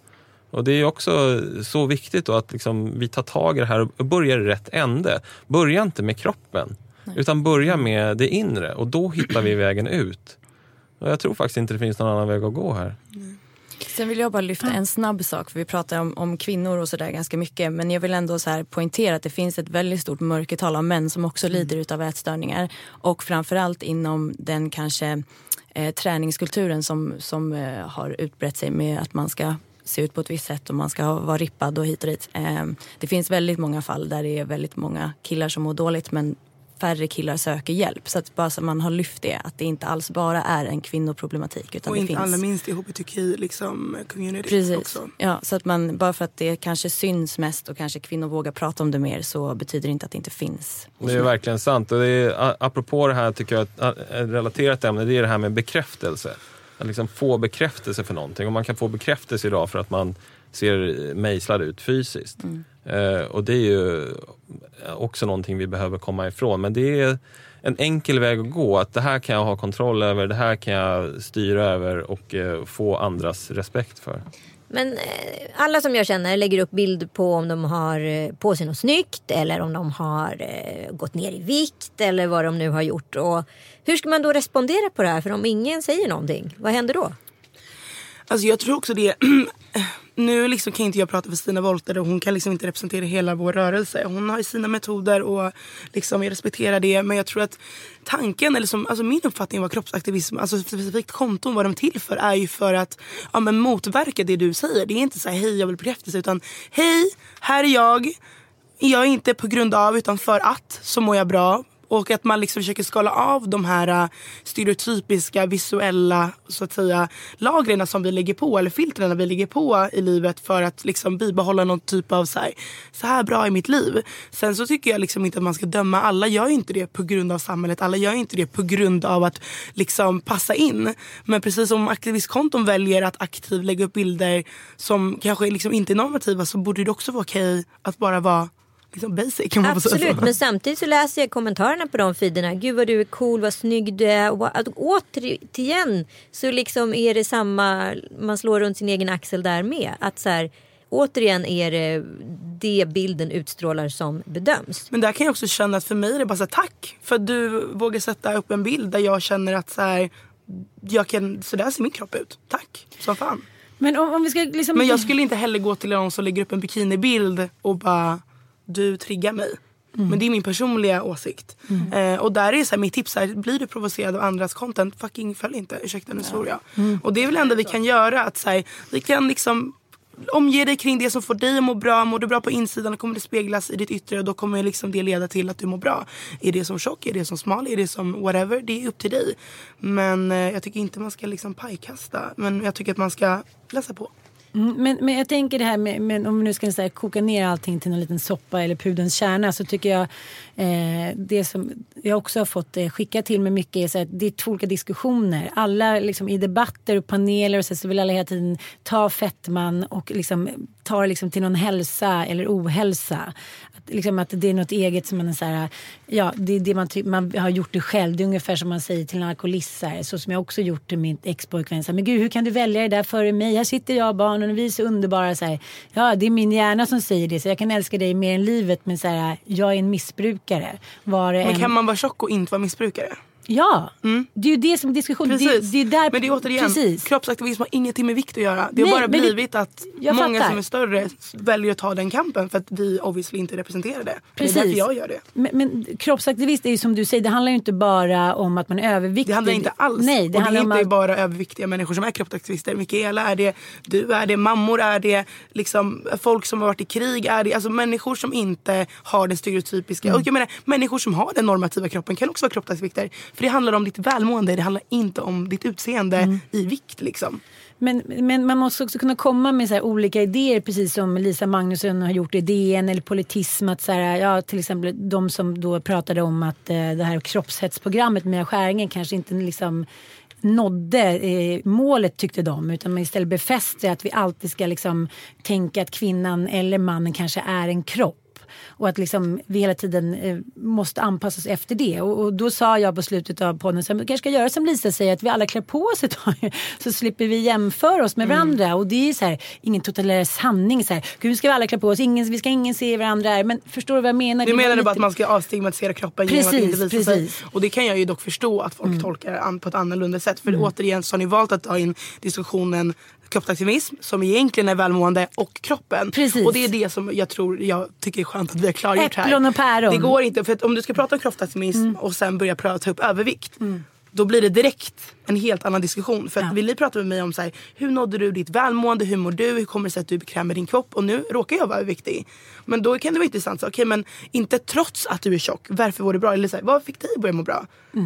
Och det är också så viktigt att liksom vi tar tag i det här och börjar i rätt ände. Börja inte med kroppen, utan börja med det inre och då hittar vi vägen ut. Och jag tror faktiskt inte det finns någon annan väg att gå här. Sen vill jag bara lyfta en snabb sak, för vi pratar om, om kvinnor och sådär ganska mycket. Men jag vill ändå så här poängtera att det finns ett väldigt stort mörkertal av män som också lider utav ätstörningar. Och framförallt inom den kanske eh, träningskulturen som, som eh, har utbrett sig med att man ska se ut på ett visst sätt och man ska vara rippad och hit och dit. Eh, det finns väldigt många fall där det är väldigt många killar som mår dåligt men färre killar söker hjälp. Så att bara så man har lyft det, att det inte alls bara är en kvinnoproblematik. Utan och det inte finns... allra minst i hbtqi liksom, community Precis. också. Ja, så att man, bara för att det kanske syns mest och kanske kvinnor vågar prata om det mer så betyder det inte att det inte finns. Det är verkligen sant. Och det är, apropå det här tycker jag att ett relaterat ämne det är det här med bekräftelse. Att liksom få bekräftelse för någonting. Och man kan få bekräftelse idag för att man ser mejslad ut fysiskt. Eh, och det är ju också någonting vi behöver komma ifrån. Men det är en enkel väg att gå. Att det här kan jag ha kontroll över, det här kan jag styra över och eh, få andras respekt för. Men eh, alla som jag känner lägger upp bild på om de har eh, på sig något snyggt eller om de har eh, gått ner i vikt eller vad de nu har gjort. Och hur ska man då respondera på det här? För om ingen säger någonting, vad händer då? Alltså jag tror också det. Nu liksom kan inte jag prata för Stina Wolter och hon kan liksom inte representera hela vår rörelse. Hon har ju sina metoder och liksom jag respekterar det. Men jag tror att tanken, eller som, alltså min uppfattning vad kroppsaktivism, alltså specifikt konton, vad de är till för är ju för att ja, men motverka det du säger. Det är inte så här hej jag vill bekräftelse utan hej, här är jag. Jag är inte på grund av utan för att så mår jag bra. Och att man liksom försöker skala av de här äh, stereotypiska visuella så att säga lagren som vi lägger på eller filtren vi lägger på i livet för att liksom bibehålla någon typ av så här, så här bra i mitt liv. Sen så tycker jag liksom inte att man ska döma. Alla gör ju inte det på grund av samhället. Alla gör ju inte det på grund av att liksom passa in. Men precis som aktivistkonton väljer att aktivt lägga upp bilder som kanske liksom inte är normativa så borde det också vara okej att bara vara liksom basic. Kan man säga Absolut, så. men samtidigt så läser jag kommentarerna på de feederna. Gud vad du är cool, vad snygg du är. Och att återigen så liksom är det samma, man slår runt sin egen axel där med. Att så här, återigen är det det bilden utstrålar som bedöms. Men där kan jag också känna att för mig är det bara så här, tack för att du vågar sätta upp en bild där jag känner att så här, jag kan, så där ser min kropp ut. Tack, som fan. Men om, om vi ska liksom... Men jag skulle inte heller gå till någon som lägger upp en bikinibild och bara du triggar mig. Men det är min personliga åsikt. Eh, och där är så här, mitt tips här, blir du provocerad av andras content, fucking följ inte. Ursäkta nu svor jag. Och det är väl det enda vi kan göra. Att så här, vi kan liksom omge dig kring det som får dig att må bra. Mår du bra på insidan då kommer det speglas i ditt yttre och då kommer liksom det leda till att du mår bra. Är det som tjock, är det som smal, är det som whatever. Det är upp till dig. Men eh, jag tycker inte man ska liksom pajkasta. Men jag tycker att man ska läsa på. Mm, men, men jag tänker det här med, men om vi nu ska så här, koka ner allting till en liten soppa eller pudens kärna så tycker jag eh, det som jag också har fått eh, skicka till mig mycket är så att det är två olika diskussioner. Alla liksom, i debatter och paneler och så, så vill alla hela tiden ta fettman och liksom, ta det liksom till någon hälsa eller ohälsa. Att, liksom, att det är något eget som man är så här, ja det är det man, ty- man har gjort det själv. Det är ungefär som man säger till en alkoholist så, här, så som jag också gjort till min expojkvän. Men gud hur kan du välja det där före mig? Här sitter jag och barnen och vi är så underbara. Så här, ja det är min hjärna som säger det så jag kan älska dig mer än livet men så här, jag är en missbrukare. Var Men en... kan man vara tjock och inte vara missbrukare? Ja, det är ju det som är diskussion. Det, Precis. det är där... men det är återigen, Precis. kroppsaktivism har ingenting med vikt att göra. Det har Nej, bara men det- blivit att många fattar. som är större väljer att ta den kampen för att vi obviously inte representerar det. Precis. Det är därför jag gör det. Men, men kroppsaktivist är ju som du säger, det handlar ju inte bara om att man är överviktig. Det handlar inte alls. Nej, det och det handlar är inte att... bara överviktiga människor som är kroppsaktivister. Mikaela är det, du är det, mammor är det, liksom, folk som har varit i krig är det. Alltså människor som inte har den stereotypiska. Mm. Och jag menar, människor som har den normativa kroppen kan också vara kroppsaktivister. För det handlar om ditt välmående, det handlar inte om ditt utseende Mm. i vikt. Liksom. Men, men man måste också kunna komma med så olika idéer precis som Lisa Magnusson har gjort i DN eller politism. Att så här, ja, till exempel de som då pratade om att eh, det här kroppshetsprogrammet med skäringen kanske inte liksom nådde eh, målet tyckte de utan man istället befäste att vi alltid ska liksom tänka att kvinnan eller mannen kanske är en kropp. Och att liksom vi hela tiden eh, måste anpassa oss efter det. Och, och då sa jag på slutet av podden att vi kanske ska göra som Lisa säger, att vi alla klär på oss ett tag. Så slipper vi jämföra oss med Mm. varandra. Och det är så här, ingen totalitär sanning. Så här, Gud, ska vi alla klä på oss, ingen, vi ska ingen se varandra är. Men förstår du vad jag menar? Du var menade bara lite- att man ska avstigmatisera kroppen genom Precis, att inte visa sig. precis. Och det kan jag ju dock förstå att folk tolkar an på ett annorlunda sätt. För återigen så har ni valt att ta in diskussionen kroppsaktivism som egentligen är välmående och kroppen. Precis. Och det är det som jag tror jag tycker är skönt att vi har klargjort här. Äpplen och päron. Det går inte, för att om du ska prata om kroppsaktivism och sen börja prata, ta upp övervikt. då blir det direkt en helt annan diskussion. För att Ja. vill ni prata med mig om så här, hur nådde du ditt välmående, hur mår du, hur kommer det sig att du med din kropp och nu råkar jag vara viktig. Men då kan det vara intressant, okej men inte trots att du är tjock, varför var det bra? Eller så här, vad fick dig att börja må bra?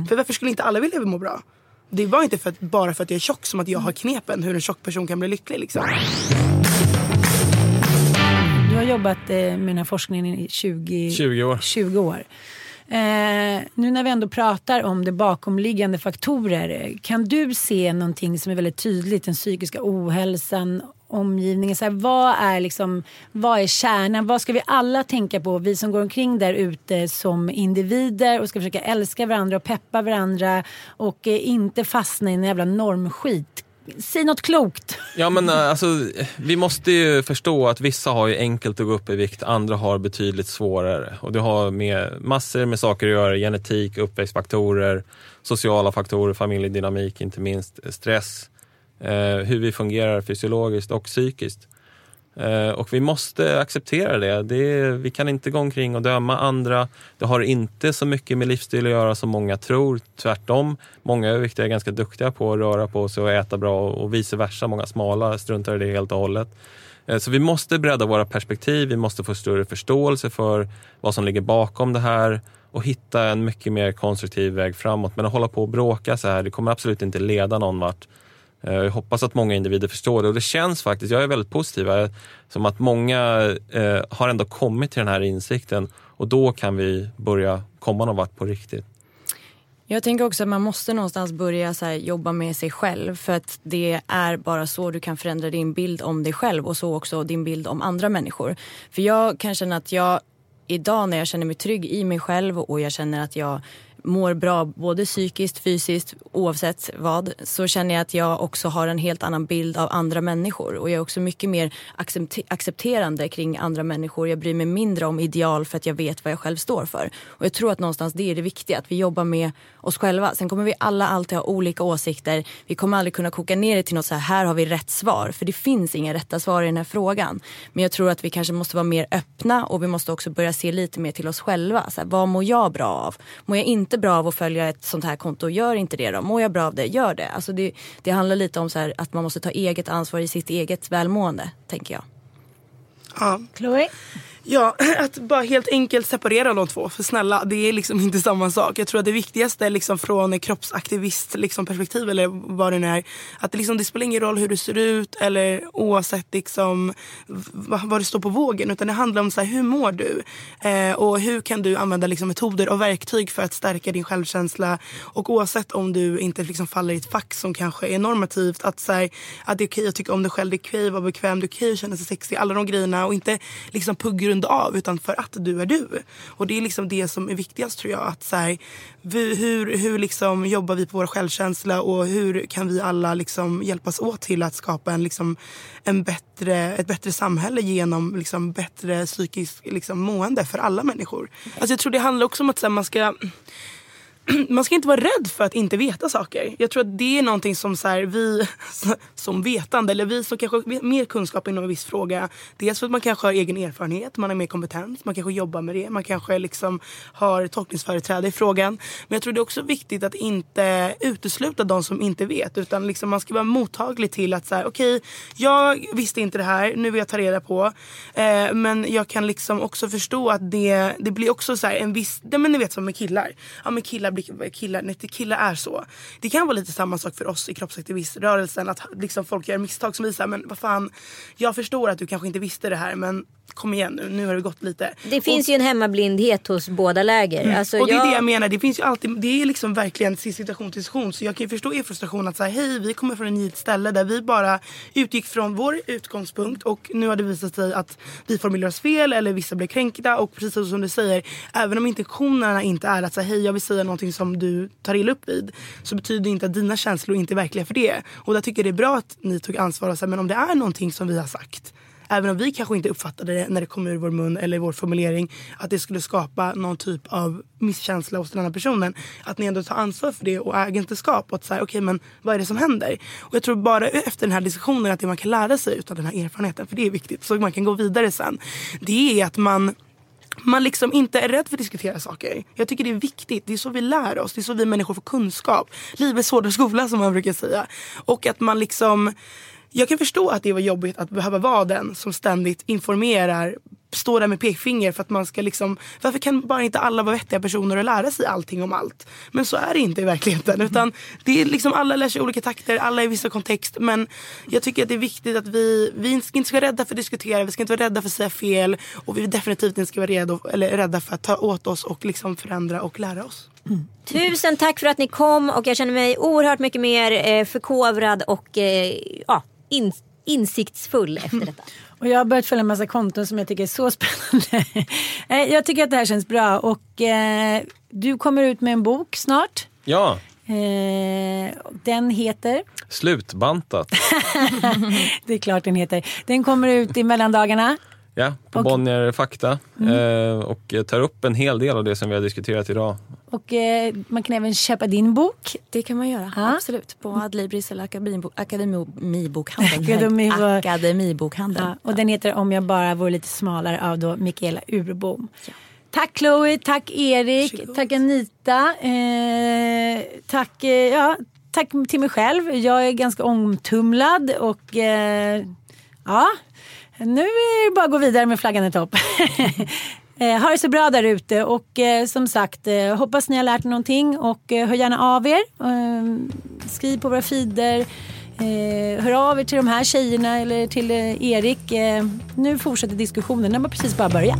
För varför skulle inte alla vilja må bra? Det var inte för att, bara för att jag är tjock som att jag har knepen hur en tjock person kan bli lycklig. Liksom. Du har jobbat eh, med den här forskningen i 20, 20 år. 20 år. Eh, nu när vi ändå pratar om det bakomliggande faktorer. Kan du se någonting som är väldigt tydligt? Den psykiska ohälsan, omgivningen. Så här, vad, är liksom, vad är kärnan? Vad ska vi alla tänka på? Vi som går omkring där ute som individer och ska försöka älska varandra och peppa varandra och eh, inte fastna i en jävla normskit. Säg något klokt. Ja men eh, alltså, vi måste ju förstå att vissa har ju enkelt att gå upp i vikt, andra har betydligt svårare. Och det har med massor med saker att göra, genetik, uppväxtfaktorer, sociala faktorer, familjedynamik inte minst, eh, stress, eh, Eh, hur vi fungerar fysiologiskt och psykiskt. Eh, och vi måste acceptera det. det är, vi kan inte gå omkring och döma andra. Det har inte så mycket med livsstil att göra som många tror. Tvärtom. Många överviktiga är ganska duktiga på att röra på sig och äta bra och vice versa. Många smala struntar i det helt och hållet. Eh, så vi måste bredda våra perspektiv. Vi måste få större förståelse för vad som ligger bakom det här och hitta en mycket mer konstruktiv väg framåt. Men att hålla på och bråka så här, det kommer absolut inte leda någon vart. Eh, jag hoppas att många individer förstår det. Och det känns faktiskt, jag är väldigt positiv. Som att många eh, har ändå kommit till den här insikten. Och då kan vi börja komma någon vart på riktigt. Jag tänker också att man måste någonstans börja så här, jobba med sig själv. För att det är bara så du kan förändra din bild om dig själv. Och så också din bild om andra människor. För jag kan känna att jag idag när jag känner mig trygg i mig själv och jag känner att jag mår bra både psykiskt, fysiskt, oavsett vad så känner jag att jag också har en helt annan bild av andra människor och jag är också mycket mer accepterande kring andra människor. Jag bryr mig mindre om ideal för att jag vet vad jag själv står för. Och jag tror att någonstans det är det viktiga, att vi jobbar med oss själva. Sen kommer vi alla alltid ha olika åsikter. Vi kommer aldrig kunna koka ner det till något så här, här har vi rätt svar. För det finns inga rätta svar i den här frågan. Men jag tror att vi kanske måste vara mer öppna och vi måste också börja se lite mer till oss själva. Så här, vad mår jag bra av? Mår jag inte bra av att följa ett sånt här konto, gör inte det då. Mår jag bra av det, gör det. Alltså det, det handlar lite om så här, att man måste ta eget ansvar i sitt eget välmående, tänker jag. Ja. Chloe? Ja, att bara helt enkelt separera de två. För snälla, det är liksom inte samma sak. Jag tror att det viktigaste liksom från kroppsaktivist liksom perspektiv eller vad det nu är. Att det, liksom, det spelar ingen roll hur du ser ut eller oavsett liksom, vad du står på vågen. Utan det handlar om så här, hur mår du? Eh, och hur kan du använda liksom, metoder och verktyg för att stärka din självkänsla. Och oavsett om du inte liksom, faller i ett fack som kanske är normativt. Att, så här, att det är okej okay att tycka om dig själv, det är okej okay att vara bekväm, det är okej okay att känna sig sexig. Alla de grejerna. Och inte liksom, på grund av utan för att du är du. Och det är liksom det som är viktigast tror jag. Att så här, vi, hur hur liksom jobbar vi på vår självkänsla och hur kan vi alla liksom hjälpas åt till att skapa en, liksom, en bättre, ett bättre samhälle genom liksom, bättre psykiskt liksom, mående för alla människor. Alltså, jag tror det handlar också om att här, man ska man ska inte vara rädd för att inte veta saker. Jag tror att det är någonting som så här, vi som vetande, eller vi som kanske har mer kunskap inom en viss fråga. Dels för att man kanske har egen erfarenhet, man har mer kompetens, man kanske jobbar med det, man kanske liksom har tolkningsföreträde i frågan. Men jag tror det är också viktigt att inte utesluta de som inte vet. Utan liksom man ska vara mottaglig till att så här, okej, jag visste inte det här, nu vill jag ta reda på. Eh, men jag kan liksom också förstå att det, det blir också så här en viss, det, men ni vet som med killar. Ja men killar blir killar, nej, killar är så. Det kan vara lite samma sak för oss i kroppsaktiviströrelsen. Att liksom folk gör misstag som visar, men vad fan. Jag förstår att du kanske inte visste det här men kom igen nu, nu har det gått lite. Det finns ju en hemmablindhet hos båda läger. Alltså, och det är jag- det jag menar, det finns ju alltid, det är liksom verkligen situation till situation. Så jag kan ju förstå er frustration att säga hej vi kommer från ett ställe där vi bara utgick från vår utgångspunkt och nu har det visat sig att vi formulerar oss fel eller vissa blir kränkta och precis som du säger, även om intentionerna inte är att säga hej jag vill säga någonting som du tar illa upp vid så betyder det inte att dina känslor inte är verkliga för det. Och där tycker jag det är bra att ni tog ansvar och sa men om det är någonting som vi har sagt Även om vi kanske inte uppfattade det när det kom ur vår mun eller vår formulering att det skulle skapa någon typ av misskänsla hos den andra personen. Att ni ändå tar ansvar för det och ägenteskap och att säga okej men vad är det som händer? Och jag tror bara efter den här diskussionen att det man kan lära sig utav den här erfarenheten, för det är viktigt, så man kan gå vidare sen. Det är att man man liksom inte är rädd för att diskutera saker. Jag tycker det är viktigt. Det är så vi lär oss. Det är så vi människor får kunskap. Livets hårda skola som man brukar säga. Och att man liksom jag kan förstå att det var jobbigt att behöva vara den som ständigt informerar, står där med pekfinger för att man ska liksom, varför kan bara inte alla vara vettiga personer och lära sig allting om allt? Men så är det inte i verkligheten utan det är liksom alla lär sig olika takter, alla i vissa kontext men jag tycker att det är viktigt att vi, vi inte ska vara rädda för att diskutera, vi ska inte vara rädda för att säga fel och vi definitivt inte ska vara redo, eller rädda för att ta åt oss och liksom förändra och lära oss. Mm. Tusen tack för att ni kom och jag känner mig oerhört mycket mer eh, förkovrad och eh, ja, in, insiktsfull efter detta. Och jag har börjat följa en massa konton som jag tycker är så spännande. Eh, jag tycker att det här känns bra och eh, du kommer ut med en bok snart. Ja. Eh, den heter? Slutbantat. det är klart den heter. Den kommer ut i mellandagarna. Ja, på okay. Bonnier Fakta. Mm. Eh, och tar upp en hel del av det som vi har diskuterat idag. Och eh, man kan även köpa din bok. Det kan man göra, ha? absolut. På Adlibris eller Akademibokhandeln. Akademibokhandeln. Ja, och den heter Om jag bara vore lite smalare av då Mikaela Urbom. Ja. Tack Chloe, tack Erik, Varsågod. tack Anita. Eh, tack, eh, ja, tack till mig själv. Jag är ganska omtumlad och eh, ja, nu är det bara att gå vidare med flaggan i topp. Eh, ha det så bra där ute och eh, som sagt eh, hoppas ni har lärt er någonting och hör gärna av er. Skriv på våra feeder. Hör av er till de här tjejerna eller till Erik. nu fortsätter diskussionen, den har precis bara börjat.